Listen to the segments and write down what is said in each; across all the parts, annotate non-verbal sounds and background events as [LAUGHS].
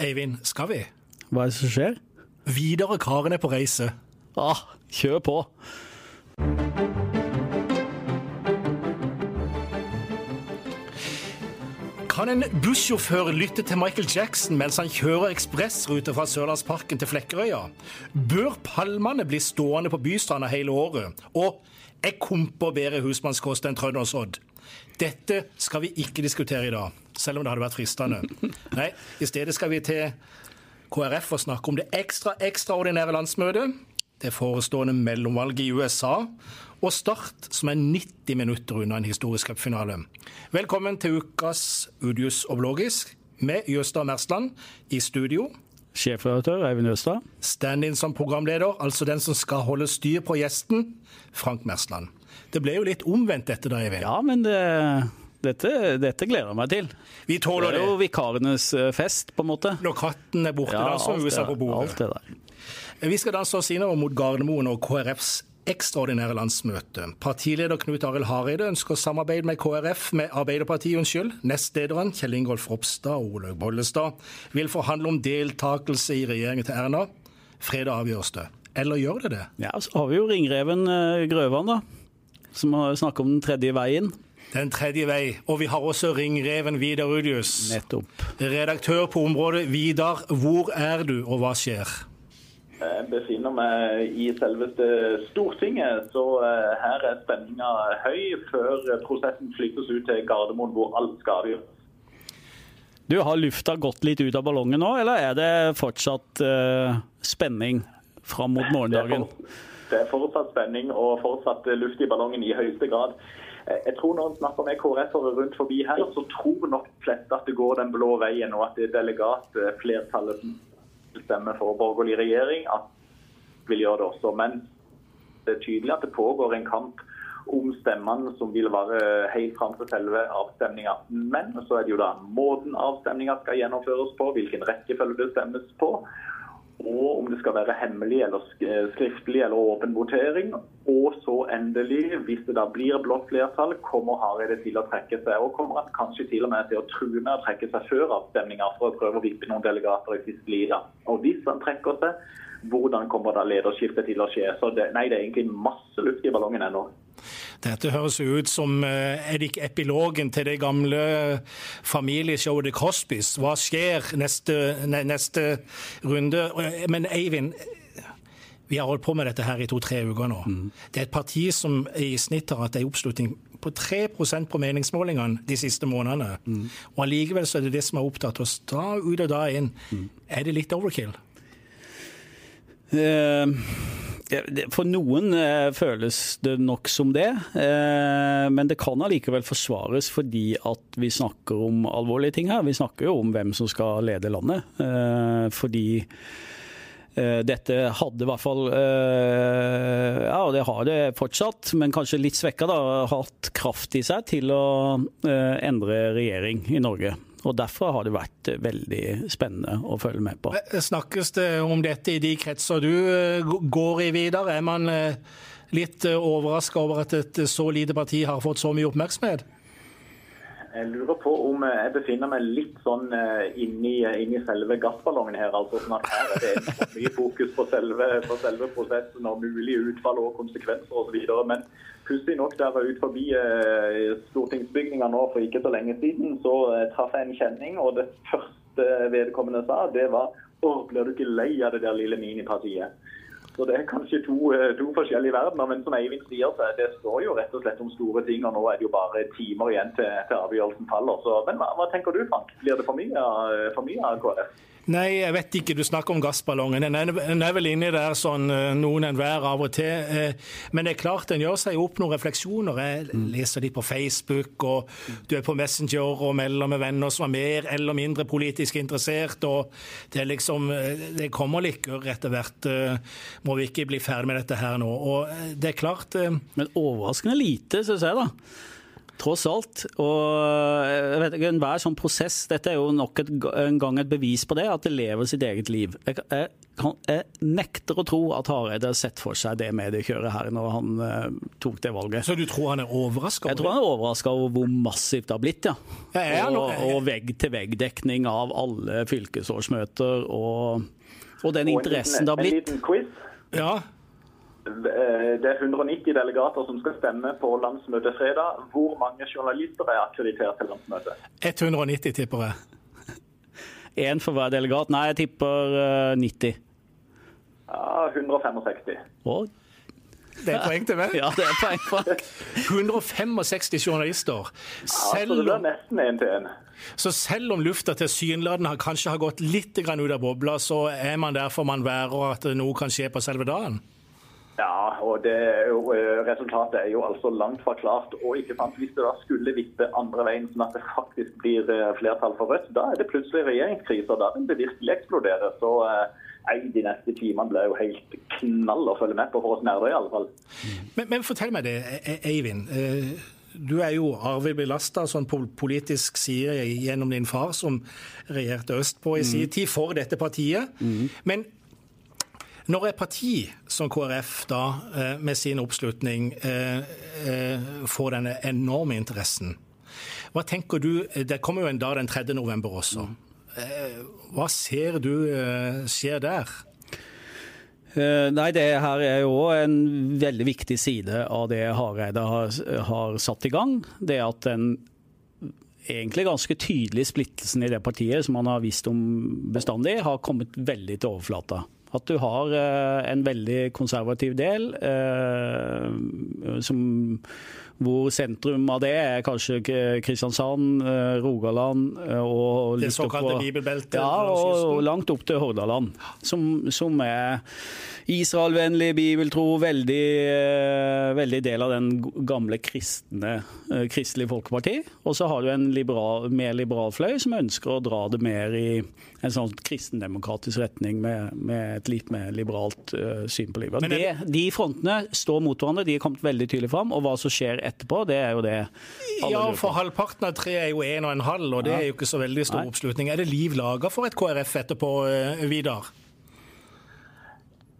Eivind, skal vi? Hva er det som skjer? Videre Karen er på reise. Ah, kjør på. Kan en bussjåfør lytte til Michael Jackson mens han kjører ekspressrute fra Sørlandsparken til Flekkerøya? Bør palmene bli stående på bystranda hele året? Og er komper bedre husmannskost enn trøndersodd? Dette skal vi ikke diskutere i dag, selv om det hadde vært fristende. [LAUGHS] Nei, i stedet skal vi til KrF og snakke om det ekstra ekstraordinære landsmøtet, det forestående mellomvalget i USA og Start, som er 90 minutter unna en historisk cupfinale. Velkommen til ukas Udius Oblogisk med Jøstad Mersland i studio. Sjefredaktør Eivind Jøstad. Stand-in som programleder, altså den som skal holde styr på gjesten, Frank Mersland. Det ble jo litt omvendt dette da, Eivind. Ja, men det, dette, dette, gleder jeg meg til. Vi tåler det. er jo vikarenes eh, fest, på en måte. Når katten er borte, ja, da så USA på bordet. Alt det der. Vi skal danse oss innover mot Gardermoen og KrFs ekstraordinære landsmøte. Partileder Knut Arild Hareide ønsker samarbeid med KrF, med Arbeiderpartiet, unnskyld. Nestlederen Kjell Ingolf Ropstad og Olaug Bollestad vil forhandle om deltakelse i regjeringen til Erna. Fredag avgjøres det. Eller gjør det det? Ja, så har vi jo ringreven eh, Grøvan, da. Som snakker om den tredje veien. Den tredje vei. Og vi har også ringreven Vidar Udius. Nettopp. Redaktør på området. Vidar, hvor er du, og hva skjer? Jeg befinner meg i selveste Stortinget, så eh, her er spenninga høy før prosessen flyttes ut til Gardermoen, hvor alt skal avgjøres. Du, Har lufta gått litt ut av ballongen nå, eller er det fortsatt uh, spenning fram mot morgendagen? Det er, for, det er, fortsatt spenning og fortsatt luft i ballongen i høyeste grad. Eh, jeg tror Når en snakker med KrF-ere rundt forbi her, så tror nok flest at det går den blå veien, og at det er delegatflertallet stemmer for borgerlig regjering, at vil gjøre det også. Men det er tydelig at det pågår en kamp om stemmene som vil være helt fram til selve avstemninga. Men så er det jo da måten avstemninga skal gjennomføres på, hvilken rekkefølge det stemmes på. Og om det skal være hemmelig eller skriftlig eller åpen votering. Og så endelig, hvis det da blir blått flertall, kommer Hareide til å trekke seg. Og kommer han kanskje til og med til å true med å trekke seg før avstemninga for å prøve å vippe noen delegater i siste lida. Og hvis han trekker seg, hvordan kommer da lederskiftet til å skje? Så det, nei, det er egentlig masse luft i ballongen ennå. Dette høres ut som eh, er det ikke epilogen til det gamle familieshowet The Crosbys. Hva skjer neste, neste runde? Men Eivind, vi har holdt på med dette her i to-tre uker nå. Mm. Det er et parti som i snitt har hatt en oppslutning på 3% på meningsmålingene de siste månedene. Mm. Og allikevel så er det det som har opptatt oss da ut og da inn. Mm. Er det litt overkill? Uh, for noen eh, føles det nok som det, eh, men det kan allikevel forsvares fordi at vi snakker om alvorlige ting her. Vi snakker jo om hvem som skal lede landet. Eh, fordi dette hadde i hvert fall, ja det har det fortsatt, men kanskje litt svekka, da, hatt kraft i seg til å endre regjering i Norge. Og Derfor har det vært veldig spennende å følge med på. Snakkes det om dette i de kretser du eh, går i videre? Er man eh, litt eh, overraska over at et så lite parti har fått så mye oppmerksomhet? Jeg lurer på om jeg befinner meg litt sånn inni, inni selve gassballongen her. altså sånn at Her er det mye fokus på selve, på selve prosessen og mulige utfall og konsekvenser osv. Men pussig nok, der jeg var ute forbi eh, stortingsbygninga nå for ikke så lenge siden, så eh, traff jeg en kjenning, og det første vedkommende sa, det var Å, blir du ikke lei av det der lille minipartiet? Så Det er kanskje to, eh, to, forskjellige verdener, men som Eivind sier, så det står jo rett og slett om store ting. og Nå er det jo bare timer igjen til, til avgjørelsen faller. Så, men hva, hva, tenker du, Frank? Blir det for mye, for mye av KrF? Nei, jeg vet ikke. Du snakker om gassballongen. Den er, er vel inni der sånn eh, noen enhver av og til. Eh, men det er klart den gjør seg opp noen refleksjoner. Jeg mm. leser de på Facebook, og du er på Messenger og melder med venner som er mer eller mindre politisk interessert. og Det er liksom, det kommer liker etter hvert. Må vi ikke bli ferdig med dette her nå. Og det er klart Men overraskende lite, syns jeg, da. Tross alt. Og jeg vet ikke, enhver sånn prosess Dette er jo nok et, en gang et bevis på det, at det lever sitt eget liv. Jeg, jeg, kan, jeg nekter å tro at Hareide har sett for seg det mediekjøret her når han uh, tok det valget. Så du tror han er overraska? Jeg tror han er overraska over hvor massivt det har blitt, ja. ja og, og vegg-til-vegg-dekning av alle fylkesårsmøter og, og den interessen det har blitt. En liten quiz. Ja. Eh, det er 190 delegater som skal stemme på landsmøtet fredag. Hvor mange journalister er akkreditert til landsmøtet? 190, tipper jeg. [LAUGHS] Én for hver delegat? Nei, jeg tipper 90. Eh, ja, 165. Og det er poeng til meg. [LAUGHS] Ja, det er poeng for 165 [LAUGHS] journalister. Selv ja, så det er nesten én til én. Så selv om lufta tilsynelatende kanskje har gått litt ut av bobla, så er man der for man værer at noe kan skje på selve dagen? Ja, og det, eh, resultatet er jo altså langt fra klart. Og ikke sant, hvis det da skulle vippe andre veien, sånn at det faktisk blir eh, flertall for Rødt, da er det plutselig regjeringskrise, da vil det virkelig eksplodere. Så eh, de neste timene blir jo helt knall å følge med på, for oss nerder i alle fall. Men, men fortell meg det, Eivind. Eivind. Du er jo arvig belasta sånn på politisk side gjennom din far, som regjerte østpå i sin mm. tid for dette partiet. Mm. Men når et parti som KrF da, eh, med sin oppslutning eh, eh, får denne enorme interessen, hva tenker du Det kommer jo en dag den 3. november også. Hva ser du skjer der? Nei, det her er jo en veldig viktig side av det Hareide har, har satt i gang. Det at den egentlig ganske tydelige splittelsen i det partiet, som han har visst om bestandig, har kommet veldig til overflata. At du har eh, en veldig konservativ del eh, som hvor sentrum av det er kanskje Kristiansand, eh, Rogaland og Det såkalte bibelbeltet? Ja, og, og, langt opp til Hordaland. Som, som er Israelvennlig, bibeltro, veldig, veldig del av den gamle kristne Kristelig Folkeparti. Og så har du en liberal, mer liberal fløy som ønsker å dra det mer i en sånn kristendemokratisk retning med, med, et litt mer liberalt uh, syn på livet. Det, de frontene står mot hverandre, de er kommet veldig tydelig fram. Og hva som skjer etterpå, det er jo det Ja, for halvparten av tre er jo en og en halv, og det ja. er jo ikke så veldig stor Nei. oppslutning. Er det liv laga for et KrF etterpå, uh, Vidar?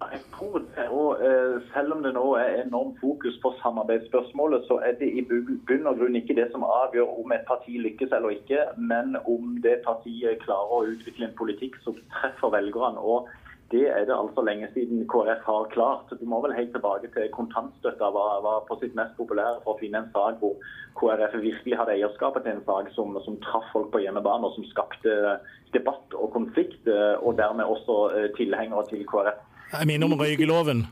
Jeg tror det, og eh, Selv om det nå er enormt fokus på samarbeidsspørsmålet, så er det i bunn og grunn ikke det som avgjør om et parti lykkes eller ikke, men om det partiet klarer å utvikle en politikk som treffer velgerne. og det er det altså lenge siden KrF har klart. Du må vel helt tilbake til kontantstøtta var, var, på sitt mest populære for å finne en sak hvor KrF virkelig hadde eierskapet til en sak som, som traff folk på hjemmebane, og som skapte debatt og konflikt, eh, og dermed også eh, tilhengere til KrF. Jeg minner om røykeloven.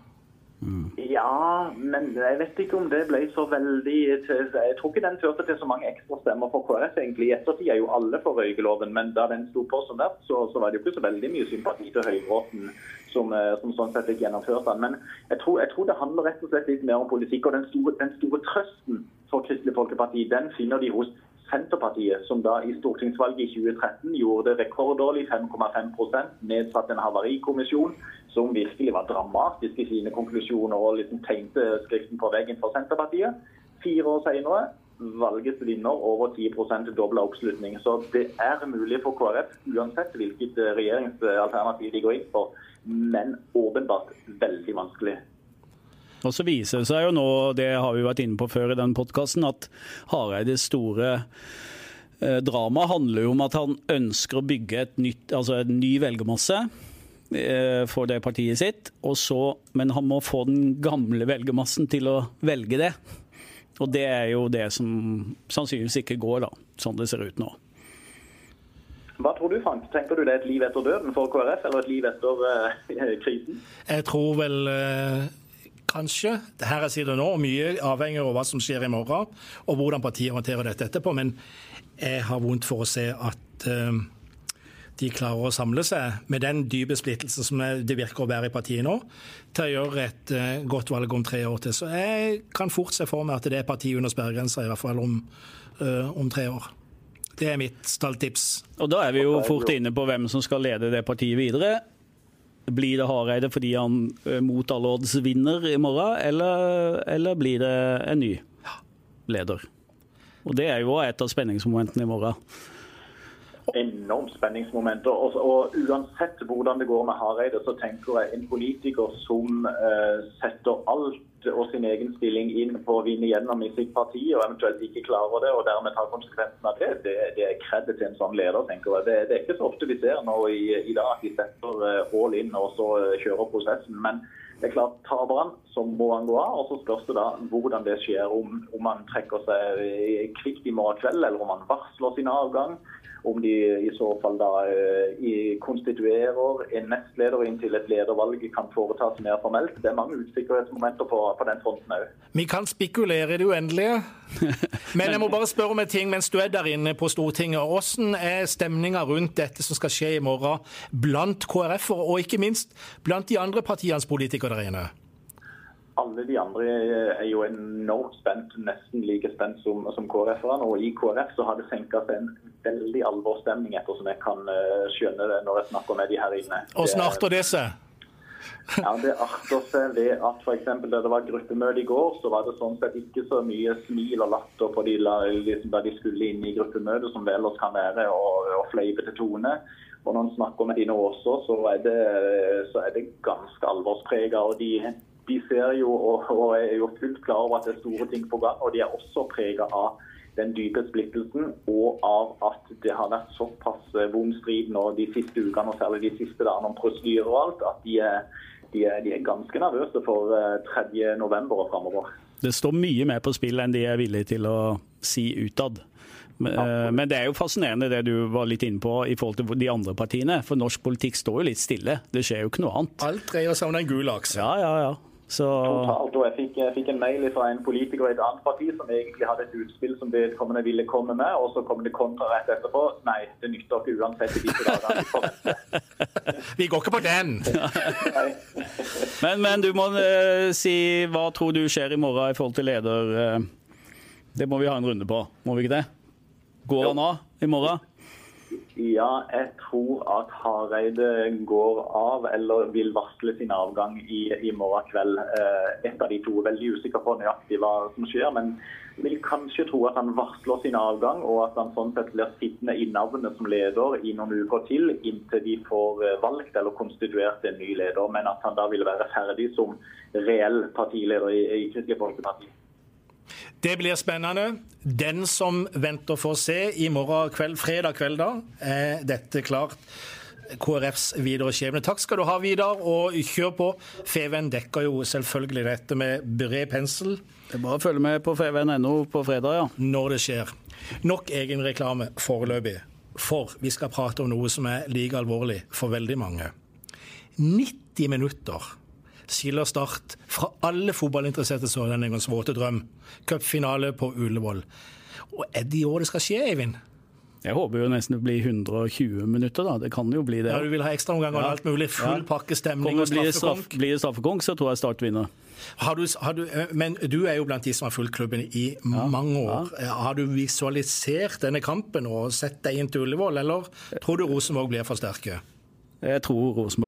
Ja, men jeg vet ikke om det ble så veldig Jeg tror ikke den førte til så mange ekstra stemmer for KrF. egentlig. I ettertid er jo alle for røykeloven, men da den sto på som verst, så, så, var det jo ikke så veldig mye sympati til Høybråten som, eh, som sånn sett fikk gjennomført den. Men jeg tror, jeg tror, det handler rett og slett litt mer om politikk. Og den store, den store trøsten for Kristelig Folkeparti, den finner de hos Senterpartiet, som da i stortingsvalget i 2013 gjorde det rekorddårlig 5,5% nedsatte en havarikommisjon som virkelig var dramatisk i sine konklusjoner og liksom tegnte skriften på veggen for Senterpartiet. Fire år senere valgets vinner over 10% dobla oppslutning. Så det er mulig for KrF, uansett hvilket regjeringsalternativ de går inn for, men åpenbart veldig vanskelig. Og så viser det seg jo nå, det har vi vært inne på før i den podkasten, at Hareides store eh, drama handler jo om at han ønsker å bygge et nytt, altså en ny velgermasse eh, for det partiet sitt. Så, men han må få den gamle velgermassen til å velge det. Og det er jo det som sannsynligvis ikke går, da, sånn det ser ut nå. Hva tror du, Frank? Tenker du det er et liv etter døden for KrF, eller et liv etter uh, [LAUGHS] krisen? Jeg tror vel uh kanskje. Her jeg sier det nå, mye avhenger av hva som skjer i morgen, og hvordan partiet håndterer dette etterpå. Men jeg har vondt for å se at uh, de klarer å samle seg med den dype splittelsen som det virker å være i partiet nå, til å gjøre et uh, godt valg om tre år til. Så jeg kan fort se for meg at det er partiet under sperregrensa, i hvert fall om, uh, om tre år. Det er mitt stalltips. Og Da er vi jo fort inne på hvem som skal lede det partiet videre. Blir det Hareide fordi han eh, mot alle odds vinner i morgen, eller, eller blir det en ny leder? Og Det er jo et av spenningsmomentene i morgen. Enormt spenningsmomenter. Og, og, uansett hvordan det går med Hareide, så tenker jeg en politiker som uh, setter alt og sin egen stilling inn på å vinne gjennom i sitt parti, og eventuelt ikke klarer det, og dermed tar konsekvensen av det, det, det er kred til en sånn leder, tenker jeg. Det, det, er ikke så ofte vi ser nå i, i dag at de setter uh, all in og så uh, kjører prosessen. men det er klart, Taper han, så må han gå av. og Så spørs det da hvordan det skjer. Om, om han trekker seg kvikt i morgen kveld, eller om han varsler sin avgang. Om de i så fall da eh, konstituerer en nestleder inntil et ledervalg kan foretas mer formelt. Det er mange usikkerhetsmomenter på, på den fronten òg. Vi kan spekulere i det uendelige. [LAUGHS] Men jeg må bare spørre om en ting mens du er der inne på Stortinget. Hvordan er stemninga rundt dette som skal skje i morgen blant KrF-ere, og ikke minst blant de andre partienes politikere der inne? alle de andre er jo enormt spent, nesten like spent som, som KrF-erne. Og i KrF så har det senka seg en veldig alvorsstemning, ettersom jeg kan uh, skjønne det når jeg snakker med de her inne. Og snart det seg? Ja, Det arter seg ved at f.eks. da det var gruppemøte i går, så var det sånn sett ikke så mye smil og latter på de, liksom, da de skulle inn i gruppemøtet, som det ellers kan være, og, og fleipete tone. Og når en snakker med dine også, så er det, så er det ganske alvorsprega. Og de, de ser jo og, og, er jo fullt klar over at det er store ting på gang. Og de er også prega av den dype splittelsen og av at det har vært såpass eh, vond strid nå de siste ukene, og særlig de siste dagene om prosedyrer og alt, at de er, de, er, de er, ganske nervøse for 3. Eh, november og framover. Det står mye mer på spill enn de er villige til å si utad. Eh, men det er jo fascinerende det du var litt inne på i forhold til de andre partiene. For norsk politikk står jo litt stille. Det skjer jo ikke noe annet. Alt dreier seg om den gule aksen. Ja, ja, ja. Så... Totalt. Og jeg fikk, jeg fikk, en mail fra en politiker i et annet parti som egentlig hadde et utspill som vedkommende ville komme med, og så kom det kontra rett etterpå. Nei, det nytter ikke uansett i disse dagene. [LAUGHS] Vi går ikke på den! men, men, du må uh, si hva tror du skjer i morgen i forhold til leder? Uh, det må vi ha en runde på, må vi ikke det? Går han av i morgen? Ja, jeg tror at Hareide går av eller vil varsle sin avgang i, i morgen kveld. Eh, et av de to. Veldig usikker på nøyaktig hva som skjer, men vil kanskje tro at han varsler sin avgang, og at han sånn sett blir sittende i navnet som leder i noen uker til, inntil de får eh, valgt eller konstituert en ny leder. Men at han da vil være ferdig som reell partileder i, i Kristelig Folkeparti. Det blir spennende. Den som venter for å se i morgen kveld, fredag kveld, da, er dette klart. KrFs videre skjebne. Takk skal du ha, Vidar, og kjør på. Feven dekker jo selvfølgelig dette med bred pensel. Det er bare å følge med på feven.no på fredag, ja. Når det skjer. Nok egenreklame foreløpig. For vi skal prate om noe som er like alvorlig for veldig mange. 90 minutter skiller Start fra alle fotballinteresserte sørlendingers våte drøm. Cupfinale på Ullevål. Og er det i år det skal skje, Eivind? Jeg håper jo nesten det blir 120 minutter, da. Det kan jo bli det. Ja, Du vil ha ekstraomganger og alt mulig. Full pakke stemning og straffekonk. Blir det straffekonk, så tror jeg Start vinner. Har du, har du, eh, men du er jo blant de som har fulgt klubben i ja, mange år. Ja. Har du visualisert denne kampen og sett deg inn til Ullevål, eller tror du Rosenborg blir for sterke? Jeg tror Rosenborg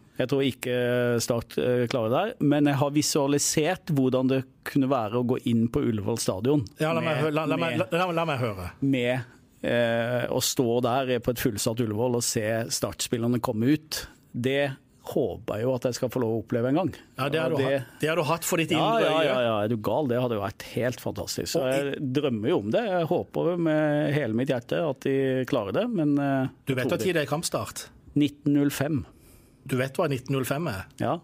Jeg tror ikke Start eh, klarer det, men jeg har visualisert hvordan det kunne være å gå inn på Ullevål stadion. Ja, la, meg, la, la, med, la meg, høre. Med eh, å stå der på et fullsatt Ullevål og se Start-spillerne komme ut. Det håper jeg jo at jeg skal få lov å oppleve en gang. Ja, Det har du, det, hatt, det har du hatt for ditt indre øye. Ja, ja, ja, er du gal? Det hadde jo vært helt fantastisk. Så jeg drømmer jo om det. Jeg håper med hele mitt hjerte at de klarer det, men eh, Du vet når tid det er kampstart? 1905. Du vet hva 1905 er? Ja.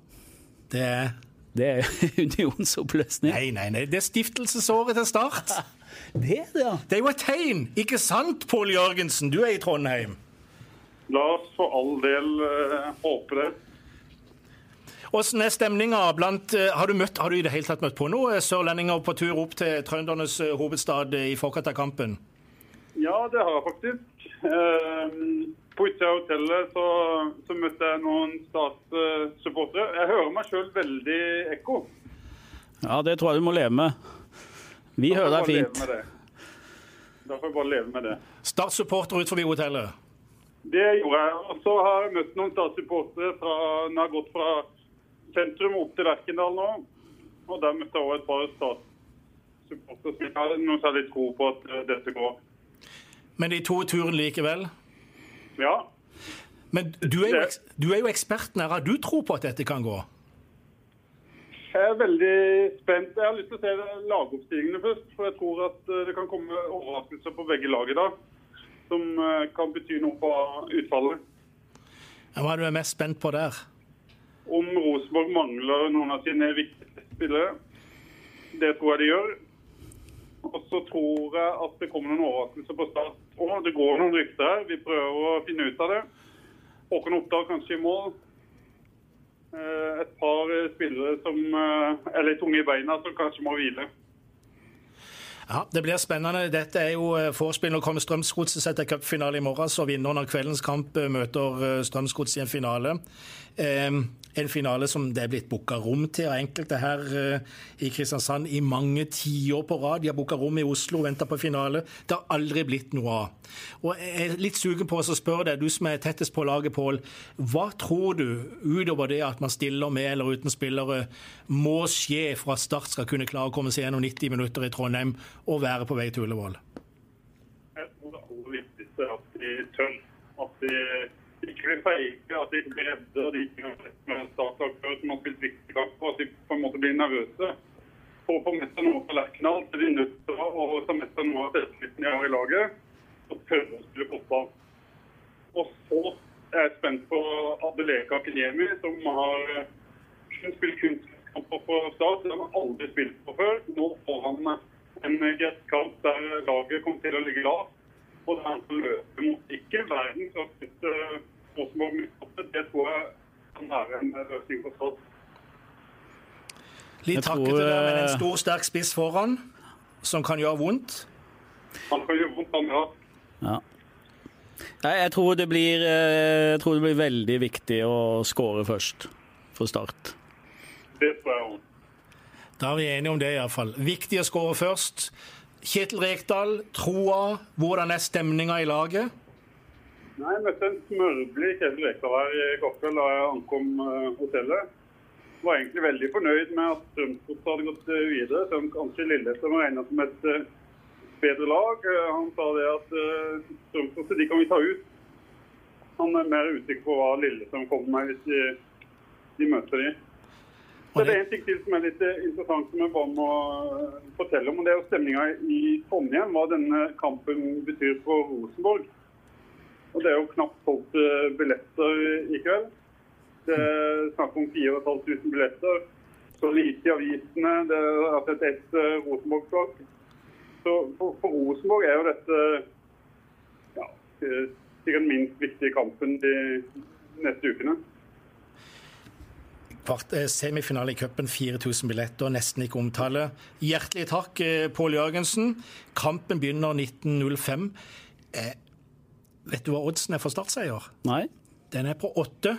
Det er Det er [LAUGHS] unionsoppløsning. Nei, nei, nei. Det er stiftelsesåret til Start. [LAUGHS] det er det, ja. Det er jo et tegn, ikke sant, Pål Jørgensen? Du er i Trondheim. La oss for all del uh, håpe det. Hvordan er stemninga blant eh, har du, møtt, har du i det hele tatt møtt på noe sørlendinger på tur opp til trøndernes eh, hovedstad i forkant av kampen? Ja, det har jeg faktisk. Eh, på utsida av hotellet så, så, møtte jeg noen Start-supportere. Jeg hører meg sjøl veldig ekko. Ja, det tror jeg du må leve med. Vi hører deg fint. Da får jeg bare leve med det. Start-supporter ut forbi hotellet? Det gjorde jeg. Og så har jeg møtt noen Start-supportere når jeg har gått fra sentrum opp til Lerkendal nå. Og der møtte jeg òg et par Start-supportere som ikke har noe særlig tro på at dette går. Men de to turene likevel? Ja. Men du er, jo, du er jo eksperten her. Har du tro på at dette kan gå? Jeg er veldig spent. Jeg har lyst til å se lagoppstillingene først. For jeg tror at eh, det kan komme overraskelser på begge lag i dag. Som eh, kan bety noe på utfallet. Hva er du mest spent på der? Om Rosenborg mangler noen av sine viktige spillere. Det tror jeg de gjør. Og så tror jeg at det kommer noen overraskelser på start. Og det går noen rykter her. Vi prøver å finne ut av det. Håkon Oppdal kanskje i mål. Eh, et par spillere som eh, er litt tunge i beina, som kanskje må hvile. Ja, Det blir spennende. Dette er jo eh, vorspiel. Nå kommer Strømsgodset seg til cupfinale i morgen, så vinneren av kveldens kamp møter Strømsgodset i en finale. En finale som det er blitt booka rom til av enkelte her i Kristiansand i mange tiår på rad. De har booka rom i Oslo og venta på finale. Det har aldri blitt noe av. Og Jeg er litt sugen på å spørre deg, du som er tettest på laget, Pål. Hva tror du, utover det at man stiller med eller uten spillere, må skje for at Start skal kunne klare å komme seg gjennom 90 minutter i Trondheim og være på vei til Ullevål? Jeg tror det aller viktigste er at de tør. At de ikke blir feige, at de ikke blir redde. og de ikke startlag før som har spilt viktig kamp, og at de på en måte blir nervøse. For å få med seg noe på Lerkendal er de nødt til å ta med seg noe av selvtilliten de har i laget, og tørre å spille fotball. Og så er jeg spent på Adeleka Akinyemi, som har kun spilt kunstkamper på start. Det har han aldri spilt på før. Nå får han en gresskamp der laget kommer til å ligge lavt. Og der han løper mot ikke verdens raskeste Midtstopper. Det tror jeg kan være en løsning på Start. Litt hakkete der, men en stor, sterk spiss foran, som kan gjøre vondt. Han kan gjøre vondt, han, ja. ja. Nei, jeg tror, det blir, jeg tror det blir veldig viktig å skåre først, for Start. Det tror jeg òg. Da er vi enige om det, iallfall. Viktig å skåre først. Kjetil Rekdal, troa. Hvordan er stemninga i laget? Nei, Jeg møtte en smørblid Kjetil Rekdal her i går kveld da jeg ankom hotellet. Var egentlig veldig fornøyd med at Strømsgodset hadde gått videre. Selv om kanskje Lillestrøm regna som et bedre lag. Han sa det at Strømsgodset de kan vi ta ut. Han er mer usikker på hva Lillestrøm kommer med hvis de, de møter de. Så det er en ting til som er litt interessant som jeg bare må fortelle om. og Det er jo stemninga i Trondheim, hva denne kampen betyr for Rosenborg. Og Det er jo knapt solgt billetter i kveld. Det er snakk om 4500 billetter. Så lite i avisene. Det er altså et ett Rosenborg-lag. Så for, Rosenborg er jo dette ja, sikkert den minst viktige kampen de neste ukene. Semifinale i cupen, 4000 billetter, nesten ikke omtale. Hjertelig takk, Pål Jørgensen. Kampen begynner 19.05. Eh, vet du hva oddsen er for startseier? Nei. Den er på åtte.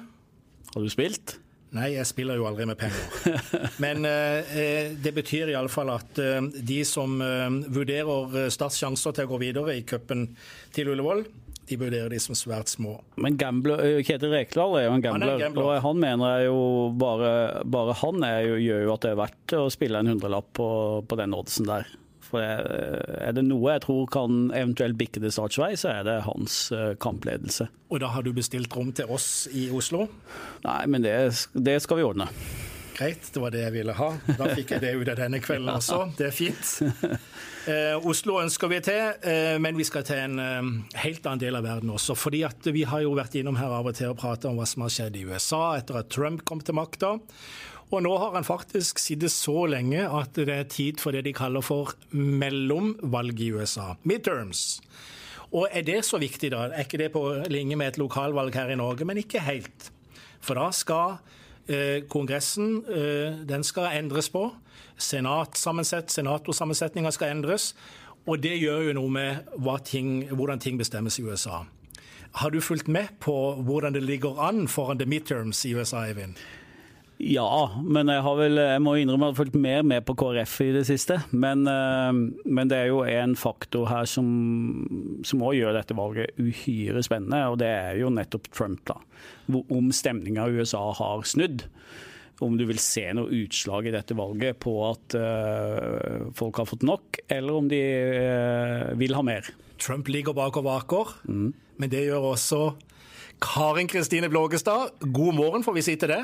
Har du spilt? Nei, jeg spiller jo aldri med penger. [LAUGHS] Men eh, det betyr iallfall at eh, de som eh, vurderer Starts sjanser til å gå videre i cupen til Ullevål, de vurderer de som svært små. Men gambler, Kjetil Rekdal er jo en gambler, han gambler. og han mener jeg jo bare, bare han jo, gjør jo at det er verdt å spille en hundrelapp på, på den oddsen der. For er det noe jeg tror kan eventuelt bikke det Starts vei, så er det hans kampledelse. Og da har du bestilt rom til oss i Oslo? Nei, men det, det skal vi ordne. Greit, det var det jeg ville ha. Da fikk jeg det ut av denne kvelden [LAUGHS] også. Det er fint. Eh, Oslo ønsker vi til, eh, men vi skal til en eh, helt annen del av verden også. fordi at Vi har jo vært innom her av og til og prata om hva som har skjedd i USA etter at Trump kom til makta. Og nå har han faktisk sittet så lenge at det er tid for det de kaller for mellomvalg i USA. Midterms. Og er det så viktig, da? Er ikke det på linje med et lokalvalg her i Norge? Men ikke helt. For da skal Kongressen den skal endres på. Senatorsammensetninga skal endres. Og det gjør jo noe med ting, hvordan ting bestemmes i USA. Har du fulgt med på hvordan det ligger an foran the midterms i USA, Eivind? Ja, men jeg, har vel, jeg må innrømme at jeg har fulgt mer med på KrF i det siste. Men, eh, men det er jo en faktor her som òg gjør dette valget uhyre spennende, og det er jo nettopp Trump. da. Om stemninga i USA har snudd. Om du vil se noe utslag i dette valget på at uh, folk har fått nok, eller om de uh, vil ha mer. Trump ligger bak og vaker, mm. men det gjør også Karin Kristine Blågestad. God morgen, får vi si til det.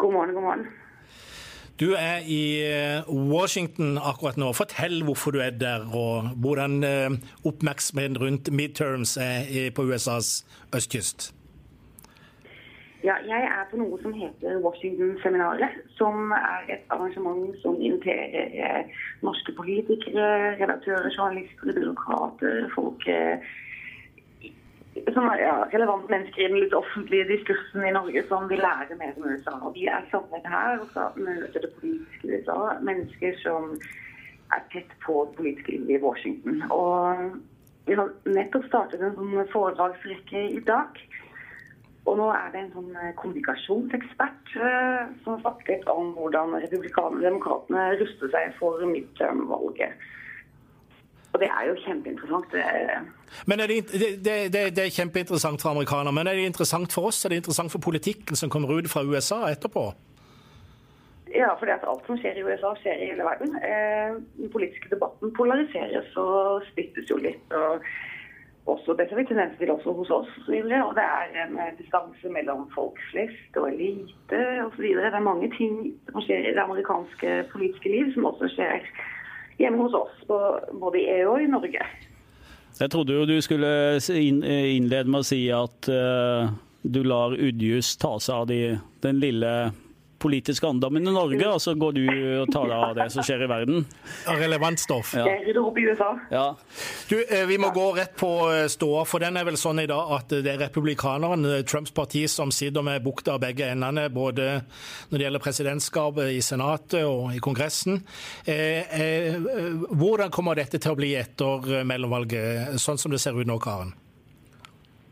God morgen, god morgen. Du er i eh, Washington akkurat nå. Fortell hvorfor du er der, og hvordan eh, oppmerksomheten rundt midterms er på USAs østkyst. Ja, jeg er på noe som heter Washington-seminaret. Som er et arrangement som inviterer eh, norske politikere, redaktører, journalister, byråkrater, folk som er ja, relevante mennesker i den litt offentlige diskursen i Norge som vil lære mer om USA. Og vi er samlet her og skal møte det politiske USA. Mennesker som er tett på det politiske livet i Washington. Og vi har nettopp startet en sånn foredragsrekke i dag. Og nå er det en sånn kommunikasjonsekspert eh, som snakket om hvordan republikanerne og demokratene ruster seg for midterm-valget. Og det er jo kjempeinteressant. Men er det, det, det, det, er kjempeinteressant for amerikanere, men er det interessant for oss? Er det interessant for politikken som kommer ut fra USA etterpå? Ja, for alt som skjer i USA, skjer i hele verden. Eh, den politiske debatten polariseres og splittes jo litt. og også, Det ser vi tendenser til også hos oss. Og, det er en eh, distanse mellom folk flest og elite osv. Det er mange ting som skjer i det amerikanske politiske liv, som også skjer hjemme hos oss, både i EU og i Norge. Jeg trodde jo du skulle innlede med å si at uh, du lar Udjus ta seg av de, den lille politiske andammen i Norge, og så går du og tar deg av det som skjer i verden. Relevant stoff. Ja. Rydder opp i USA. Ja. Du, eh, vi må gå rett på eh, ståa, for den er vel sånn i dag at det er republikanerne, eh, Trumps parti, som sitter med bukta av begge endene, både når det gjelder presidentskapet i Senatet og i Kongressen. Hvordan kommer dette til å bli etter mellomvalget, sånn som det ser ut nå, Karen?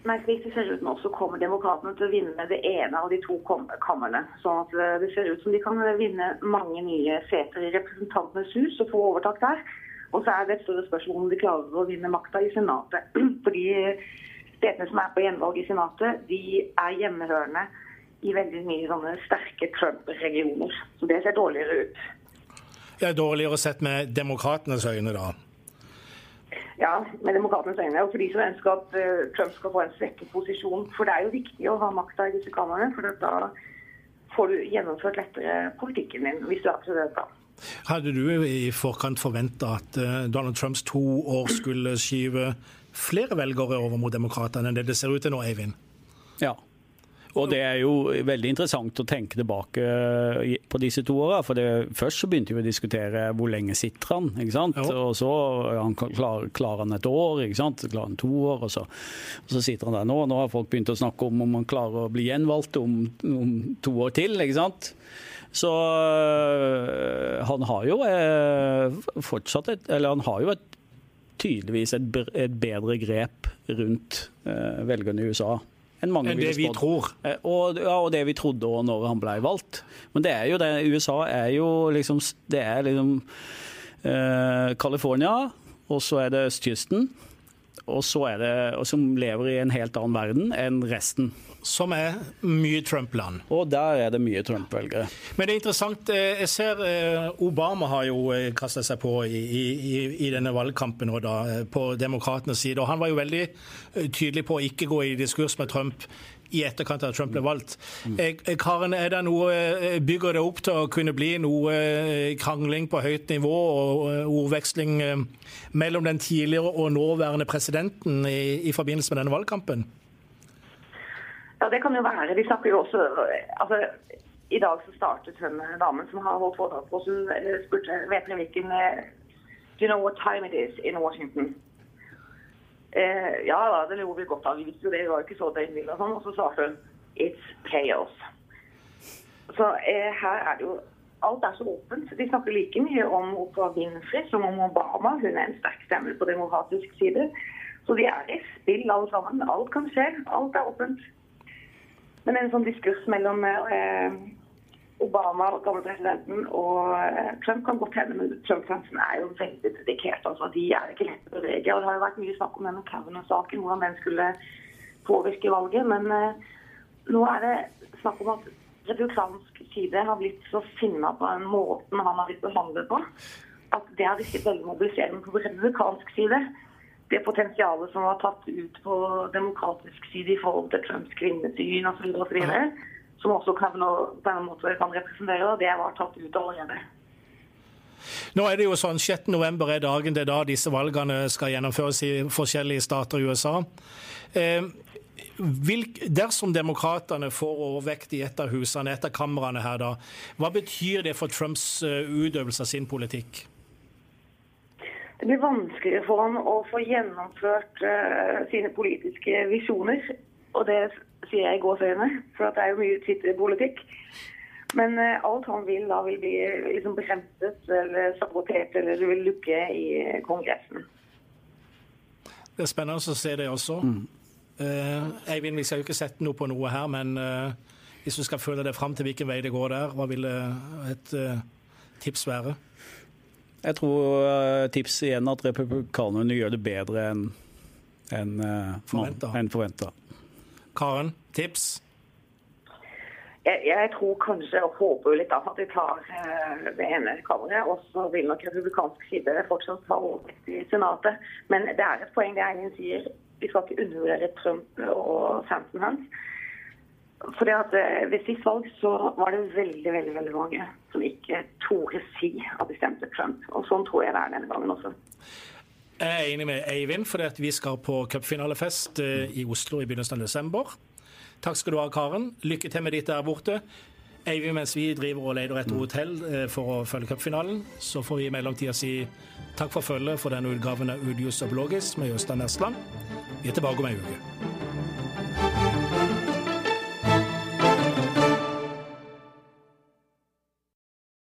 Men slik det ser ut nå, så kommer demokratene til å vinne det ene av de to kamrene. Sånn at eh, det ser ut som de kan vinne mange nye seter i Representantenes hus og få overtak der. Og så er det et større spørsmål om de klarer å vinne makta i Senatet. [CLEARS THROAT] Fordi stedene som er på gjenvalg i Senatet, de er hjemmehørende i veldig mye sånne sterke Trump-regioner. Så det ser dårligere ut. Det er dårligere sett med demokratenes øyne, da? Ja, med demokratenes øyne. Og for de som ønsker at uh, Trump skal få en svekket posisjon. For det er jo viktig å ha makta i disse kamrene, for da får du gjennomført lettere politikken din hvis du er president. Hadde du i forkant forventa at uh, Donald Trumps to år skulle skyve flere velgere over mot demokratene enn det det ser ut til nå, Eivind? Ja. Og det er jo veldig interessant å tenke tilbake på disse to åra. Først så begynte vi å diskutere hvor lenge sitter han, ikke sant. Jo. Og så han klar, klarer han et år, ikke sant. Klarer han to år, og så, og så, sitter han der nå. Nå har folk begynt å snakke om om han klarer å bli gjenvalgt om, om to år til, ikke sant. Så øh, han har jo øh, fortsatt et Eller han har jo et, tydeligvis et, et bedre grep rundt velgerne i USA enn mange enn det vi tror. Eh, og, ja, og det vi trodde òg når han ble valgt. Men det er jo det. USA er jo liksom Det er liksom eh, California, og så er det østkysten. Og så er det, og som lever i en helt annen verden enn resten som er mye Trump-land. Og der er det mye Trump-velgere. Men det er interessant. Eh, jeg ser eh, Obama har jo eh, kasta seg på i, i, i, denne valgkampen og da, på demokratenes side. Og han var jo veldig tydelig på å ikke gå i diskurs med Trump i etterkant av at Trump ble valgt. Karen, er det noe, Bygger det opp til å kunne bli noe krangling på høyt nivå og ordveksling mellom den tidligere og nåværende presidenten i, i forbindelse med denne valgkampen? Ja, det kan jo være. Vi snakker jo også altså, I dag så startet hun damen som har holdt foredrag på oss, hun spurte vet dere hvilken eh, Do you know what time it is in Washington? Eh, ja da, det lo vi godt av. Vi visste jo det, vi var jo ikke så døgnville og sånn. Og så svarte hun It's chaos. Så eh, her er det jo Alt er så åpent. De snakker like mye om Oprah Winfrey som om Obama. Hun er en sterk stemme på demokratisk side. Så de er i spill alle sammen. Alt kan skje. Alt er åpent. Men en sånn diskurs mellom eh, Obama, gamle presidenten, og eh, Trump kan godt hende, men Trump-fansen er jo veldig dedikert. altså De er ikke lett å bevege. og Det har jo vært mye snakk om denne Kavanaugh-saken, hvordan den skulle påvirke valget. Men eh, nå er det snakk om at republikansk side har blitt så sinna på den måten han har blitt behandlet på, at det har virket veldig mobiliserende på republikansk side. Det potensialet som var tatt ut på demokratisk side i forhold til Trumps kvinnesyn osv., som også Kavanaugh på en måte kan representere, det var tatt ut allerede. Nå er det jo sånn 6. november er dagen det er da disse valgene skal gjennomføres i forskjellige stater i USA. Eh, dersom demokratene får overvekt i et av husene, et av kamrene her, da, hva betyr det for Trumps eh, utøvelse av sin politikk? Det blir vanskeligere for ham å få gjennomført uh, sine politiske visjoner. Og det sier jeg i gåseøyne, for det er jo mye Twitter-politikk. Men uh, alt han vil da vil bli liksom bekjempet eller sabotert eller vil lukke i Kongressen. Det er spennende å se det også. Mm. Uh, Eivind, vi skal jo ikke sette noe på noe her, men uh, hvis du skal følge det fram til hvilken vei det går der, hva vil et uh, tips være? Jeg tror tipset igjen at republikanerne gjør det bedre enn en, forventa. Karen, tips? Jeg, jeg, tror kanskje og håper litt av at de tar det ene kammeret. Og så vil nok republikansk side fortsatt ta over i Senatet. Men det er et poeng det Eivind sier vi skal ikke undervurdere Trump og fansen hans. Fordi at eh, Ved sist valg så var det veldig veldig, veldig mange som ikke torde si at de stemte Trump. Og Sånn tror jeg det er denne gangen også. Jeg er enig med Eivind, for vi skal på cupfinalefest eh, i Oslo i begynnelsen av desember. Takk skal du ha, Karen. Lykke til med ditt der borte. Eivind, mens vi driver og leter etter hotell eh, for å følge cupfinalen, så får vi i mellomtida si takk for følget for denne utgaven av Udius og Blogis med Jøstein Nesland. Vi er tilbake om ei uke.